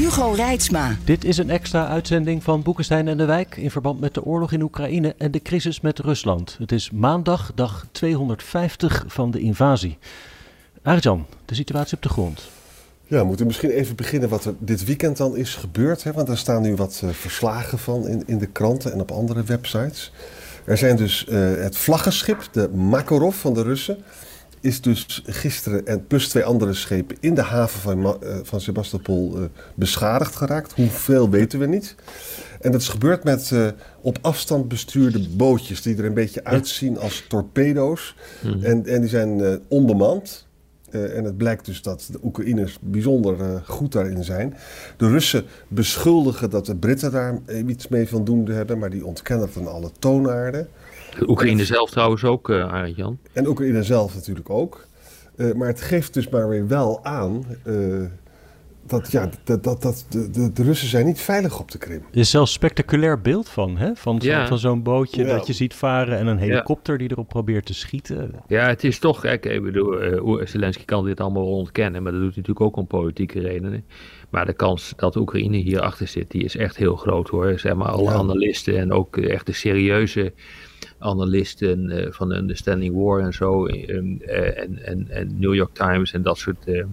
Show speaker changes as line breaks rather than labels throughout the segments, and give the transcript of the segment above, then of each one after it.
Hugo Reitsma.
Dit is een extra uitzending van Boekenstein en de Wijk in verband met de oorlog in Oekraïne en de crisis met Rusland. Het is maandag, dag 250 van de invasie. Arjan, de situatie op de grond.
Ja, we moeten misschien even beginnen wat er dit weekend dan is gebeurd. Hè? Want daar staan nu wat uh, verslagen van in, in de kranten en op andere websites. Er zijn dus uh, het vlaggenschip, de Makarov van de Russen, is dus gisteren en plus twee andere schepen in de haven van, uh, van Sebastopol uh, beschadigd geraakt. Hoeveel weten we niet. En dat is gebeurd met uh, op afstand bestuurde bootjes die er een beetje uitzien als torpedo's. Hmm. En, en die zijn onbemand. Uh, en het blijkt dus dat de Oekraïners bijzonder goed daarin zijn. De Russen beschuldigen dat de Britten daar iets mee van doen hebben, maar die ontkennen aan alle toonaarden.
Oekraïne zelf trouwens ook, uh, Arend Jan.
En Oekraïne zelf natuurlijk ook. maar het geeft dus maar weer wel aan dat, ja, dat, dat, dat de, de, de, Russen zijn niet veilig op de Krim.
Er is zelfs spectaculair beeld van, hè? Van, zo, ja. van zo'n bootje ja. dat je ziet varen en een helikopter ja. die erop probeert te schieten.
Ja, het is toch, kijk, ik bedoel, uh, Zelensky kan dit allemaal ontkennen, maar dat doet hij natuurlijk ook om politieke redenen. Maar de kans dat Oekraïne hierachter zit, die is echt heel groot hoor. Zeg maar, alle analisten en ook echt de serieuze analisten uh, van Understanding War en zo, en, en, en, en New York Times en dat soort uh,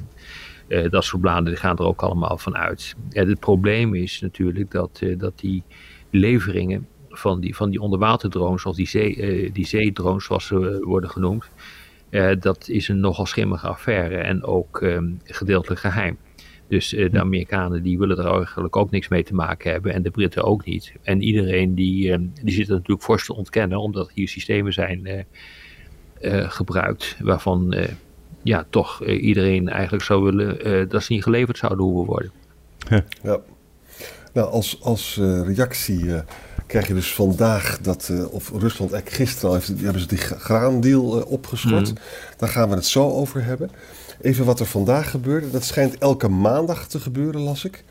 dat soort bladen die gaan er ook allemaal van uit. Het probleem is natuurlijk dat, dat die leveringen van die, van die onderwaterdrones, of die, zee, die zeedrones zoals ze worden genoemd, dat is een nogal schimmige affaire en ook um, gedeeltelijk geheim. Dus de Amerikanen die willen er eigenlijk ook niks mee te maken hebben en de Britten ook niet. En iedereen die, ehm, die zit er natuurlijk fors te ontkennen, omdat hier systemen zijn gebruikt waarvan ja, toch uh, iedereen eigenlijk zou willen uh, dat ze niet geleverd zouden hoeven worden.
Ja. Nou, als, als uh, reactie krijg je dus vandaag dat, of Rusland eigenlijk gisteren al heeft, hebben ze die graandeal opgeschort. Mm. Daar gaan we het zo over hebben. Even wat er vandaag gebeurde. Dat schijnt elke maandag te gebeuren, las ik.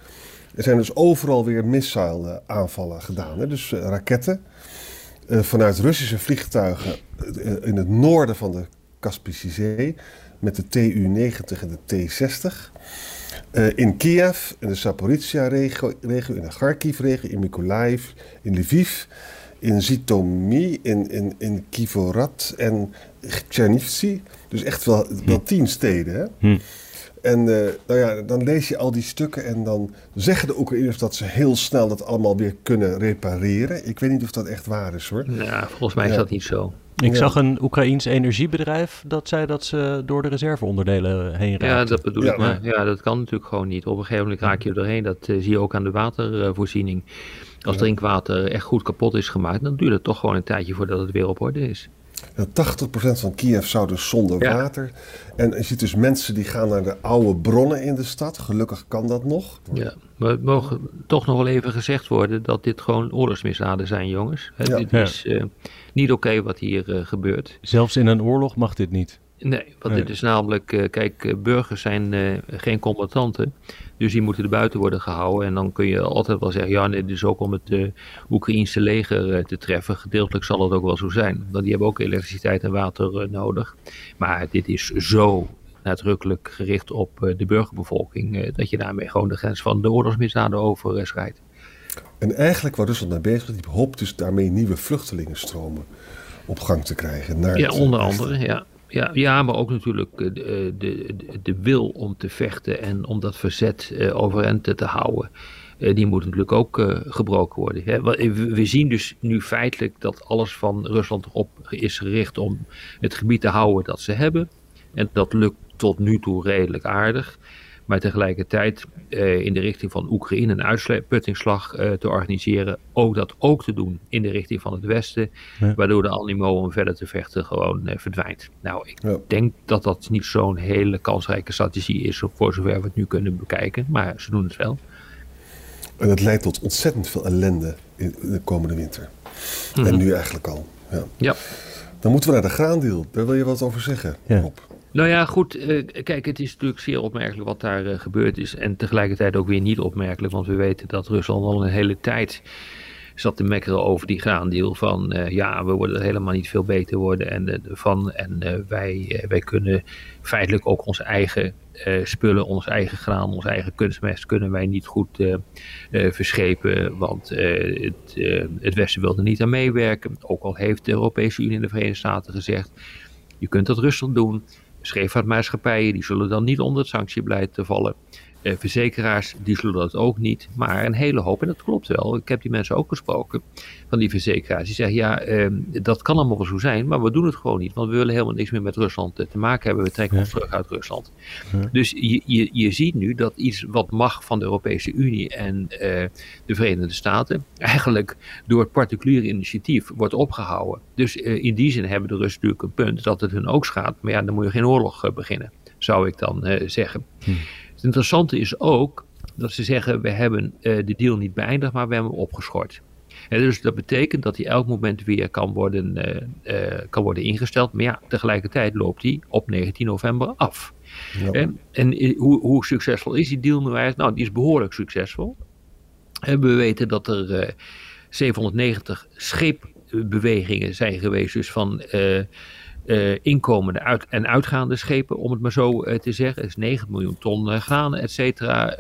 Er zijn dus overal weer missile aanvallen gedaan. Hè? Dus raketten vanuit Russische vliegtuigen in het noorden van de Kaspische Zee met de TU-90 en de T-60. Uh, in Kiev, in de Zaporizhia-regio, in de Kharkiv-regio, in Mykolaiv, in Lviv, in Zitomi, in, in, in Kivorad en Tchernivtsi. Dus echt wel, wel tien steden. Hè? Hm. En uh, nou ja, dan lees je al die stukken en dan zeggen de Oekraïners dat ze heel snel dat allemaal weer kunnen repareren. Ik weet niet of dat echt waar is hoor.
Ja, volgens mij is dat niet zo.
Ik ja. zag een Oekraïns energiebedrijf dat zei dat ze door de reserveonderdelen heen raakten.
Ja, dat bedoel ja, ik. Maar ja, dat kan natuurlijk gewoon niet. Op een gegeven moment raak je er doorheen. Dat uh, zie je ook aan de watervoorziening. Als ja. drinkwater echt goed kapot is gemaakt, dan duurt het toch gewoon een tijdje voordat het weer op orde is.
Ja, 80% van Kiev zou dus zonder ja. water. En je ziet dus mensen die gaan naar de oude bronnen in de stad. Gelukkig kan dat nog.
Ja, maar het mogen toch nog wel even gezegd worden dat dit gewoon oorlogsmisdaden zijn, jongens. Ja. Dit is uh, niet oké okay wat hier uh, gebeurt.
Zelfs in een oorlog mag dit niet.
Nee, want nee. dit is namelijk, uh, kijk, burgers zijn geen combattanten. Dus die moeten er buiten worden gehouden. En dan kun je altijd wel zeggen, ja, dit is ook om het uh, Oekraïense leger te treffen. Gedeeltelijk zal het ook wel zo zijn. Want die hebben ook elektriciteit en water nodig. Maar dit is zo nadrukkelijk gericht op de burgerbevolking. dat je daarmee gewoon de grens van de oorlogsmisdaden overschrijdt.
En eigenlijk waar Rusland naar bezig is, die hoopt dus daarmee nieuwe vluchtelingenstromen op gang te krijgen. Naar
ja, onder andere, ja. Ja, ja, maar ook natuurlijk de, de, de, wil om te vechten en om dat verzet uh, overeind te houden. Die moet natuurlijk ook gebroken worden. We zien dus nu feitelijk dat alles van Rusland erop is gericht om het gebied te houden dat ze hebben. En dat lukt tot nu toe redelijk aardig. Maar tegelijkertijd uh, in de richting van Oekraïne een uitputtingsslag uh, te organiseren. Ook dat ook te doen in de richting van het Westen, ja. waardoor de animo om verder te vechten gewoon uh, verdwijnt. Nou, ik ja. denk dat dat niet zo'n hele kansrijke strategie is, voor zover we het nu kunnen bekijken, maar ze doen het wel.
En het leidt tot ontzettend veel ellende in de komende winter. Mm -hmm. En nu eigenlijk al. Ja.
ja.
Dan moeten we naar de graandeel. Daar wil je wat over zeggen,
ja.
Rob.
Nou ja, goed. Uh, kijk, het is natuurlijk zeer opmerkelijk wat daar uh, gebeurd is. En tegelijkertijd ook weer niet opmerkelijk, want we weten dat Rusland al een hele tijd zat te mekkeren over die graandeel. Van uh, ja, we worden helemaal niet veel beter worden en, van. En wij, wij kunnen feitelijk ook onze eigen spullen, ons eigen graan, ons eigen kunstmest kunnen wij niet goed verschepen. Want het, het Westen wil er niet aan meewerken. Ook al heeft de Europese Unie en de Verenigde Staten gezegd. Je kunt dat rustig doen scheepvaartmaatschappijen die zullen dan niet onder het sanctiebeleid vallen. Eh, verzekeraars die zullen dat ook niet. Maar een hele hoop, en dat klopt wel. Ik heb die mensen ook gesproken van die verzekeraars. Die zeggen ja, eh, dat kan allemaal zo zijn, maar we doen het gewoon niet. Want we willen helemaal niks meer met Rusland te maken hebben. We trekken ons terug uit Rusland. Ja. Dus je, je, je ziet nu dat iets wat mag van de Europese Unie en eh, de Verenigde Staten eigenlijk door het particuliere initiatief wordt opgehouden. Dus eh, in die zin hebben de Russen natuurlijk een punt dat het hun ook schaadt. Maar ja, dan moet je geen oorlog eh, beginnen, zou ik dan eh, zeggen. Hm. Het interessante is ook dat ze zeggen: we hebben uh, de deal niet beëindigd, maar we hebben hem opgeschort. En dus dat betekent dat hij elk moment weer kan worden, uh, uh, kan worden ingesteld. Maar ja, tegelijkertijd loopt hij op 19 november af. Ja. En, en hoe, hoe, succesvol is die deal nu eigenlijk? Nou, die is behoorlijk succesvol. En we weten dat er 790 scheepbewegingen zijn geweest, dus van uh, inkomende uit en uitgaande schepen, om het maar zo uh, te zeggen. Is 9 miljoen ton uh, et cetera,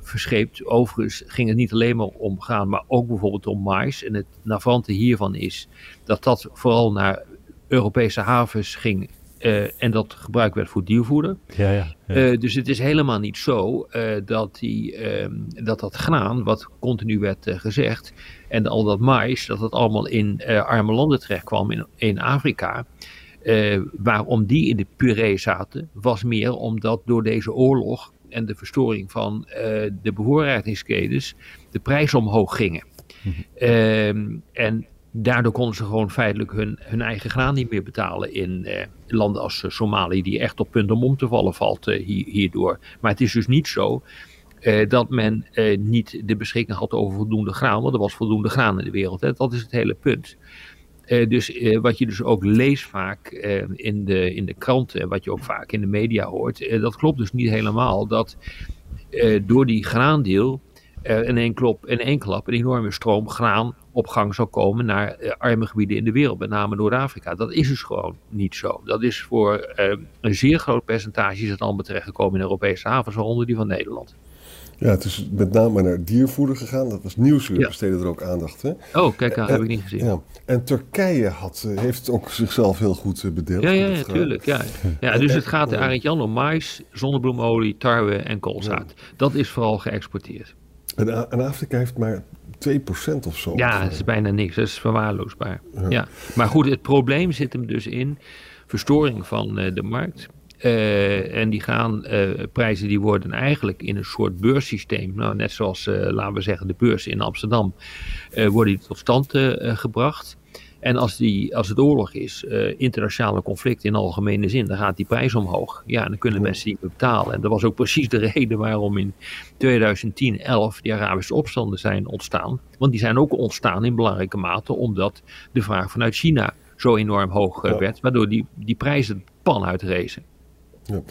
verscheept. Overigens ging het niet alleen maar om graan, maar ook bijvoorbeeld om mais. En het navante hiervan is dat dat vooral naar Europese havens ging uh, en dat gebruikt werd voor diervoeder.
Ja, ja, ja.
Uh, dus het is helemaal niet zo uh, dat, die, dat dat graan, wat continu werd gezegd, en al dat mais, dat het allemaal in arme landen terecht kwam in, in Afrika. waarom die in de puree zaten, was meer omdat door deze oorlog en de verstoring van de bevoorradingskedens de prijzen omhoog gingen. Mm-hmm. en daardoor konden ze gewoon feitelijk hun, hun eigen graan niet meer betalen in eh, landen als uh, Somalië, die echt op punt om om te vallen valt uh, hierdoor. Maar het is dus niet zo dat men niet de beschikking had over voldoende graan, want er was voldoende graan in de wereld. Hè. Dat is het hele punt. dus wat je dus ook leest vaak in, de, in de kranten, wat je ook vaak in de media hoort, dat klopt dus niet helemaal. Dat door die graandeel er in één, in één klap een enorme stroom graan op gang zal komen naar uh, arme gebieden in de wereld, met name Noord-Afrika. Dat is dus gewoon niet zo. Dat is voor uh, een zeer groot percentage is het allemaal terechtgekomen in Europese havens, waaronder die van Nederland.
Ja, het is met name naar diervoeder gegaan. Dat was Nieuwsuur, ja. er ook aandacht. Hè?
Oh, kijk, dat heb ik niet gezien.
Ja. En Turkije had, heeft ook zichzelf heel goed bedeeld.
Ja, ja, natuurlijk. Ja. Ja, dus het gaat er Arend Jan om mais, zonnebloemolie, tarwe en koolzaad. Dat is vooral geëxporteerd.
En, en Afrika heeft maar 2% of zo.
Ja, dat is bijna niks. Dat is verwaarloosbaar. Ja. ja. Maar goed, het probleem zit hem dus in verstoring van uh, de markt. Uh, en die gaan, uh, prijzen die worden eigenlijk in een soort beurssysteem, nou, net zoals, laten we zeggen, de beurs in Amsterdam, worden die tot stand gebracht. En als, die, als het oorlog is, uh, internationale conflict in algemene zin, dan gaat die prijs omhoog. Ja, dan kunnen mensen meer betalen. En dat was ook precies de reden waarom in 2010, 11 die Arabische opstanden zijn ontstaan. Want die zijn ook ontstaan in belangrijke mate omdat de vraag vanuit China zo enorm hoog uh, werd, waardoor die, die prijzen pan uitrezen.
Ja.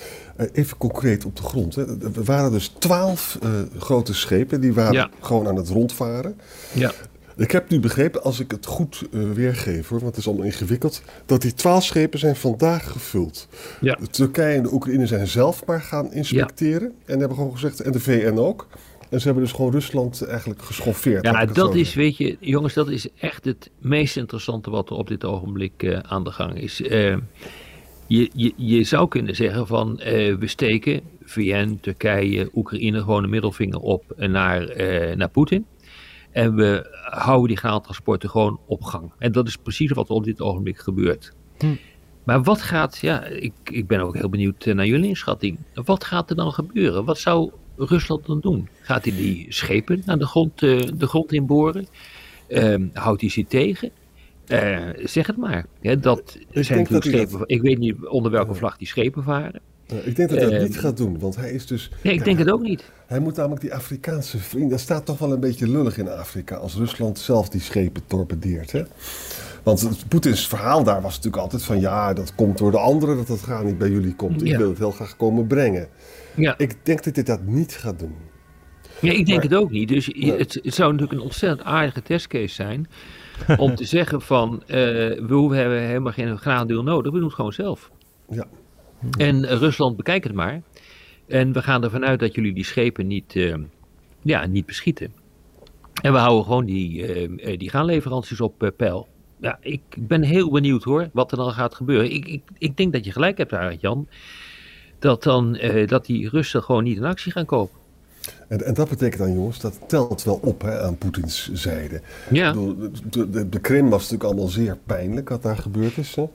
Even concreet op de grond. Hè. Er waren dus twaalf uh, grote schepen die waren ja. gewoon aan het rondvaren.
Ja.
Ik heb nu begrepen, als ik het goed uh, weergeef, hoor, want het is allemaal ingewikkeld, dat die twaalf schepen zijn vandaag gevuld.
Ja.
De Turkije en de Oekraïne zijn zelf maar gaan inspecteren. Ja. En hebben gewoon gezegd, en de VN ook. En ze hebben dus gewoon Rusland eigenlijk geschoffeerd.
Ja, dat is, weet je, jongens, dat is echt het meest interessante wat er op dit ogenblik uh, aan de gang is. Uh, je, je, je zou kunnen zeggen van, we steken VN, Turkije, Oekraïne gewoon een middelvinger op naar, naar Poetin. En we houden die graantransporten gewoon op gang. En dat is precies wat er op dit ogenblik gebeurt. Hm. Maar wat gaat, ja, ik, ik ben ook heel benieuwd naar jullie inschatting. Wat gaat er dan gebeuren? Wat zou Rusland dan doen? Gaat hij die schepen naar de grond, de grond inboren? Uh, houdt hij ze tegen? Uh, zeg het maar. dat
ik
zijn
dat
schepen.
Dat...
Ik weet niet onder welke vlag die schepen varen.
Ik denk dat hij dat niet gaat doen, want hij is dus.
Nee, ik denk het ook niet.
Hij moet namelijk die Afrikaanse vrienden. Dat staat toch wel een beetje lullig in Afrika als Rusland zelf die schepen torpedeert. Hè? Want Poetins verhaal daar was natuurlijk altijd van ja, dat komt door de anderen, dat het gaan niet bij jullie komt. Ik
Ja.
wil het heel graag komen brengen.
Ja,
Ik denk dat hij dat niet gaat doen.
ja ik denk
maar-
het ook niet. Dus
Nee.
het, het zou natuurlijk een ontzettend aardige testcase zijn. om te zeggen van, eh, we hebben helemaal geen graandeel nodig, we doen het gewoon zelf.
Ja.
En eh, Rusland, bekijk het maar. En we gaan ervan uit dat jullie die schepen niet, eh, ja, niet beschieten. En we houden gewoon die, eh, die gaanleveranties op eh, peil. Ja, ik ben heel benieuwd hoor, wat er dan gaat gebeuren. Ik, ik, ik denk dat je gelijk hebt, Arend Jan. Dat, dan, dat die Russen gewoon niet in actie gaan komen.
En, en dat betekent dan, jongens, dat telt wel op hè, aan Poetins zijde.
Ja.
De, de, de Krim was natuurlijk allemaal zeer pijnlijk wat daar gebeurd is. Hè.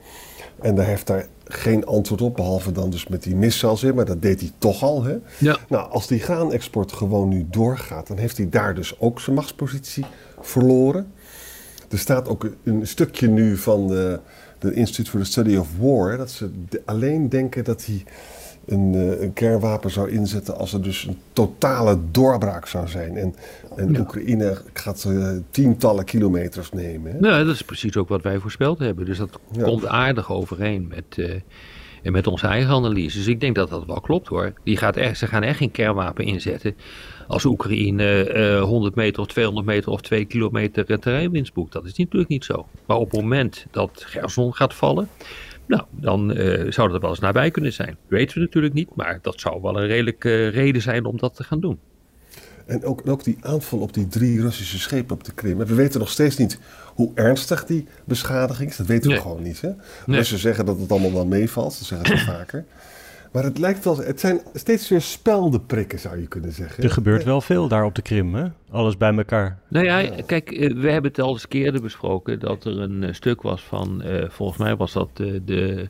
En daar heeft daar geen antwoord op, behalve dan dus met die missiles in. Maar dat deed hij toch al. Hè.
Ja.
Nou, als die graanexport gewoon nu doorgaat, dan heeft hij daar dus ook zijn machtspositie verloren. Er staat ook een stukje nu van de, de Institute for the Study of War, dat ze de- alleen denken dat hij een, eh, een kernwapen zou inzetten als er dus een totale doorbraak zou zijn. En, en
Ja.
Oekraïne gaat eh, tientallen kilometers nemen. Hè.
Nou, dat is precies ook wat wij voorspeld hebben. Dus dat
Ja.
komt aardig overeen met, en met onze eigen analyse. Dus ik denk dat dat wel klopt hoor. Die gaat echt, ze gaan echt geen kernwapen inzetten als Oekraïne eh 100 meter of 200 meter of 2 kilometer terreinwinst boekt. Dat is natuurlijk niet zo. Maar op het moment dat Gerson gaat vallen, nou, dan eh, zou dat er wel eens nabij kunnen zijn. Weten we natuurlijk niet, maar dat zou wel een redelijke reden zijn om dat te gaan doen.
En ook, en ook die aanval op die drie Russische schepen op de Krim. We weten nog steeds niet hoe ernstig die beschadiging is. Dat weten we
Nee.
gewoon niet. Hè?
Nee.
Russen zeggen dat het allemaal wel meevalt. Dat zeggen ze vaker. Maar het lijkt wel... Het zijn steeds weer speldenprikken, zou je kunnen zeggen.
Er gebeurt wel veel daar op de Krim, hè? Alles bij elkaar.
Nou ja, kijk, eh, we hebben het al eens eerder besproken dat er een eh, stuk was van, eh, volgens mij was dat eh, de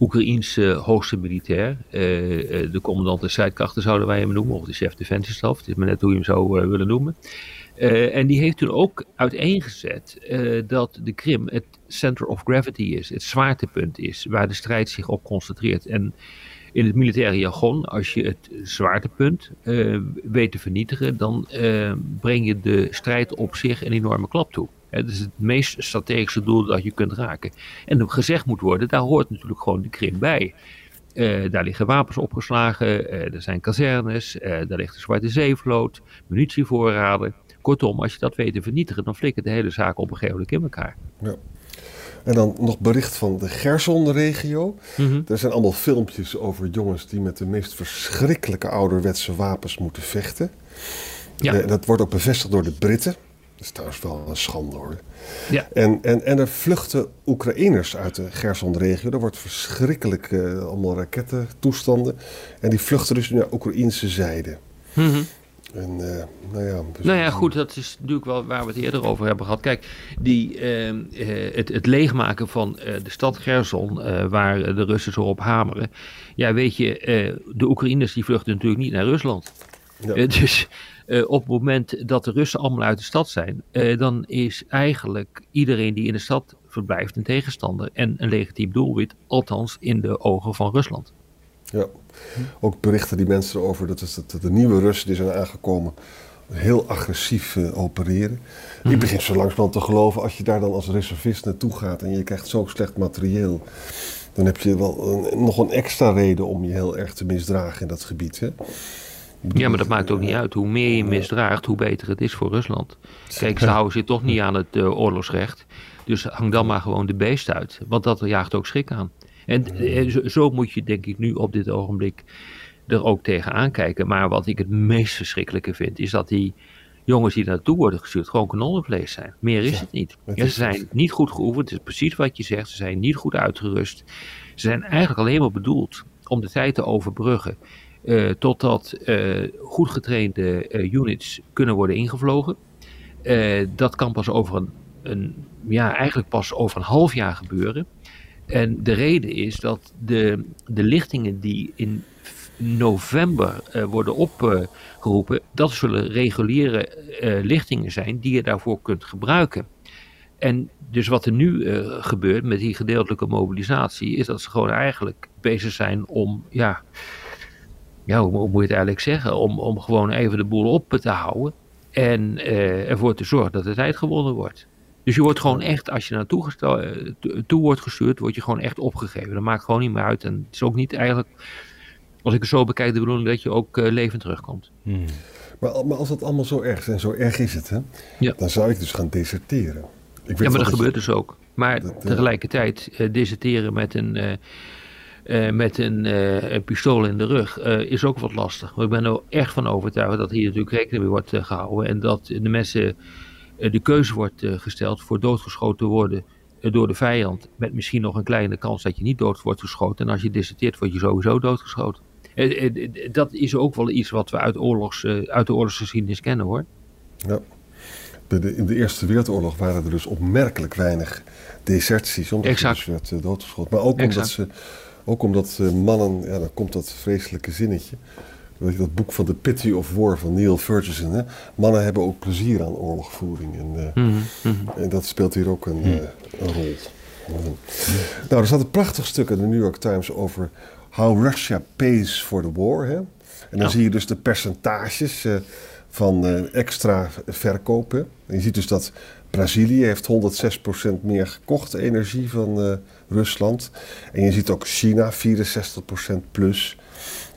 Oekraïense hoogste militair, eh, eh, de commandant der strijdkrachten zouden wij hem noemen, of de chef defensiestaf, het is maar net hoe je hem zou willen noemen. Eh, en die heeft toen ook uiteengezet eh, dat de Krim het center of gravity is, het zwaartepunt is, waar de strijd zich op concentreert. En in het militaire jargon, als je het zwaartepunt eh, weet te vernietigen, dan eh, breng je de strijd op zich een enorme klap toe. Dat is het meest strategische doel dat je kunt raken. En gezegd moet worden, daar hoort natuurlijk gewoon de Krim bij. Eh, daar liggen wapens opgeslagen, er zijn kazernes, daar ligt de Zwarte Zeevloot, munitievoorraden. Kortom, als je dat weet te vernietigen, dan flikkert de hele zaak op een gegeven moment in elkaar.
Ja. En dan nog bericht van de Gerson-regio.
Mhm.
Er zijn allemaal filmpjes over jongens die met de meest verschrikkelijke ouderwetse wapens moeten vechten.
Ja.
Eh, dat wordt ook bevestigd door de Britten. Dat is trouwens wel een schande hoor.
Ja.
En, en, en er vluchten Oekraïners uit de Gerson-regio. Er wordt verschrikkelijk eh, allemaal rakettentoestanden. En die vluchten dus naar Oekraïnse zijde.
Mhm.
En, eh, nou ja, dus-
Nou ja, goed, dat is natuurlijk wel waar we het eerder over hebben gehad. Kijk, die, ehm, eh, het, het leegmaken van eh, de stad Gerson, waar de Russen zo op hameren. Ja, weet je, de Oekraïners die vluchten natuurlijk niet naar Rusland.
Ja.
Dus op het moment dat de Russen allemaal uit de stad zijn, dan is eigenlijk iedereen die in de stad verblijft een tegenstander en een legitiem doelwit, althans in de ogen van Rusland.
Ja, ook berichten die mensen erover dat, dat, de nieuwe Russen die zijn aangekomen heel agressief eh, opereren. Ik begin zo langzamerhand te geloven, als je daar dan als reservist naartoe gaat en je krijgt zo slecht materieel, dan heb je wel een, nog een extra reden om je heel erg te misdragen in dat gebied. Hè?
Ja, maar dat maakt ook niet uit. Hoe meer je misdraagt, hoe beter het is voor Rusland. Kijk, ze houden zich toch niet aan het eh, oorlogsrecht. Dus hang dan maar gewoon de beest uit. Want dat jaagt ook schrik aan. En eh, zo, moet je denk ik nu op dit ogenblik er ook tegen aankijken. Maar wat ik het meest verschrikkelijke vind, is dat die jongens die naartoe worden gestuurd gewoon kanonnenvlees zijn. Meer is het niet. Ja, ze zijn niet goed geoefend. Het is precies wat je zegt. Ze zijn niet goed uitgerust. Ze zijn eigenlijk alleen maar bedoeld om de tijd te overbruggen. eh, totdat eh, goed getrainde units kunnen worden ingevlogen. Dat kan pas over een, een, ja, eigenlijk pas over een half jaar gebeuren. En de reden is dat de, de lichtingen die in november uh, worden opgeroepen, dat zullen reguliere uh, lichtingen zijn die je daarvoor kunt gebruiken. En dus wat er nu uh, gebeurt met die gedeeltelijke mobilisatie, is dat ze gewoon eigenlijk bezig zijn om, ja, hoe moet je het eigenlijk zeggen, om, om gewoon even de boel op te houden en ervoor te zorgen dat de tijd gewonnen wordt. Dus je wordt gewoon echt, als je naartoe toe wordt gestuurd, word je gewoon echt opgegeven. Dat maakt gewoon niet meer uit. En het is ook niet eigenlijk als ik het zo bekijk, de bedoeling dat je ook uh, levend terugkomt.
Hmm. Maar, maar, als dat allemaal zo erg is, en zo erg is het, hè,
ja.
dan zou ik dus gaan deserteren.
Ik weet ja, maar dat, gebeurt dus ook. Maar dat, tegelijkertijd uh, deserteren met een, uh, met een, een, pistool in de rug is ook wat lastig. Maar ik ben er echt van overtuigd dat hier natuurlijk rekening mee wordt gehouden. En dat de mensen de keuze wordt gesteld voor doodgeschoten te worden door de vijand. Met misschien nog een kleine kans dat je niet dood wordt geschoten. En als je deserteert word je sowieso doodgeschoten. Eh, eh, dat is ook wel iets wat we uit, oorlogs, eh, uit de oorlogsgeschiedenis kennen hoor.
Ja. in de Eerste Wereldoorlog waren er dus opmerkelijk weinig deserties. Omdat
exact.
dus werd doodgeschoten. Maar ook omdat, ze, ook omdat mannen, ja, dan komt dat vreselijke zinnetje. Weet je, dat boek van The Pity of War van Neil Ferguson. Hè? Mannen hebben ook plezier aan oorlogvoering. En,
mm -hmm.
en dat speelt hier ook een, mm. een rol. Nou, er staat een prachtig stuk in de New York Times over How Russia Pays for the War. Hè? En dan
Ja.
zie je dus de percentages eh, van eh, extra verkopen. En je ziet dus dat Brazilië heeft 106% meer gekocht energie van eh, Rusland. En je ziet ook China 64% plus.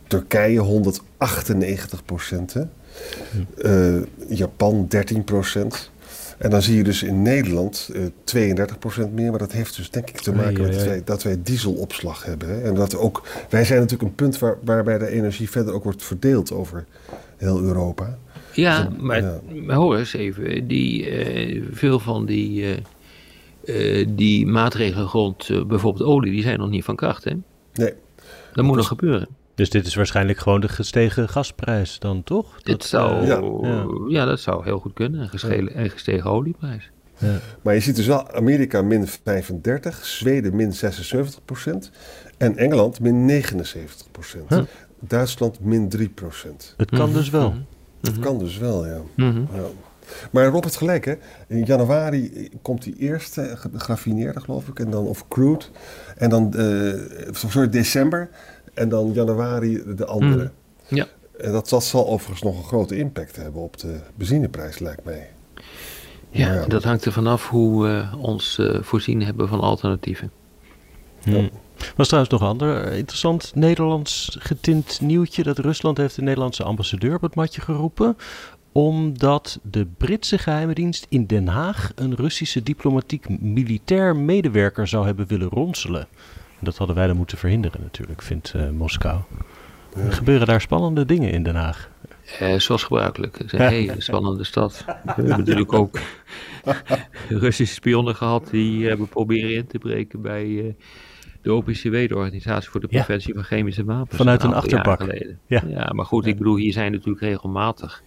Turkije 198%. Hè? Eh, Japan 13%. En dan zie je dus in Nederland eh 32% meer. Maar dat heeft dus denk ik te maken met dat wij, dat wij dieselopslag hebben. Hè? En dat ook, wij zijn natuurlijk een punt waar, waarbij de energie verder ook wordt verdeeld over heel Europa.
Ja,
Dus,
maar,
ja.
maar hoor eens even. Die, eh, veel van die, eh, eh, die maatregelen rond eh, bijvoorbeeld olie, die zijn nog niet van kracht. Hè?
Nee,
Dat moet nog gebeuren.
Dus dit is waarschijnlijk gewoon de gestegen gasprijs dan, toch?
Dit zou,
eh,
ja.
ja.
ja.
dat zou heel goed kunnen. En gestegen, en gestegen olieprijs.
maar je ziet dus wel Amerika min 35, Zweden min 76% en Engeland min 79%.
Huh.
Duitsland min 3%.
Het kan
Mhm,
dus wel.
mhm.
Dat kan dus wel, ja.
Mhm.
Ja. Maar Rob heeft gelijk, hè. In januari komt die eerste ge- geraffineerde, geloof ik, en dan of crude. En dan, eh, sorry, december. En dan januari de andere.
Mhm. Ja.
En dat, dat zal overigens nog een grote impact hebben op de benzineprijs, lijkt mij.
Ja,
Ja.
dat hangt er vanaf hoe we ons eh, voorzien hebben van alternatieven.
Hmm. Was trouwens nog een ander eh, interessant Nederlands getint nieuwtje. Dat Rusland heeft de Nederlandse ambassadeur op het matje geroepen. Omdat de Britse geheime dienst in Den Haag een Russische diplomatiek militair medewerker zou hebben willen ronselen. En dat hadden wij dan moeten verhinderen natuurlijk, vindt eh, Moskou. Er gebeuren daar spannende dingen in Den Haag.
Eh, zoals gebruikelijk. Het is een hele spannende stad. We hebben natuurlijk ook Russische spionnen gehad die hebben proberen in te breken bij eh, de OPCW, de Organisatie voor de
Ja.
Preventie van Chemische Wapens.
Vanuit een
jaren
achterbak.
geleden.
Ja.
Ja. maar goed, ik bedoel, hier zijn natuurlijk regelmatig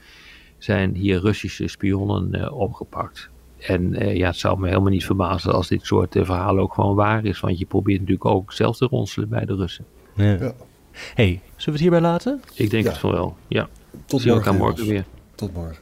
zijn hier Russische spionnen eh, opgepakt. En eh, ja, het zou me helemaal niet verbazen als dit soort eh, verhalen ook gewoon waar is. Want je probeert natuurlijk ook zelf te ronselen bij de Russen.
Ja.
Ja.
hey, zullen we het hierbij laten?
Ik denk
Ja.
het van wel. Ja,
Tot
zie
morgen,
elkaar morgen weer.
Tot morgen.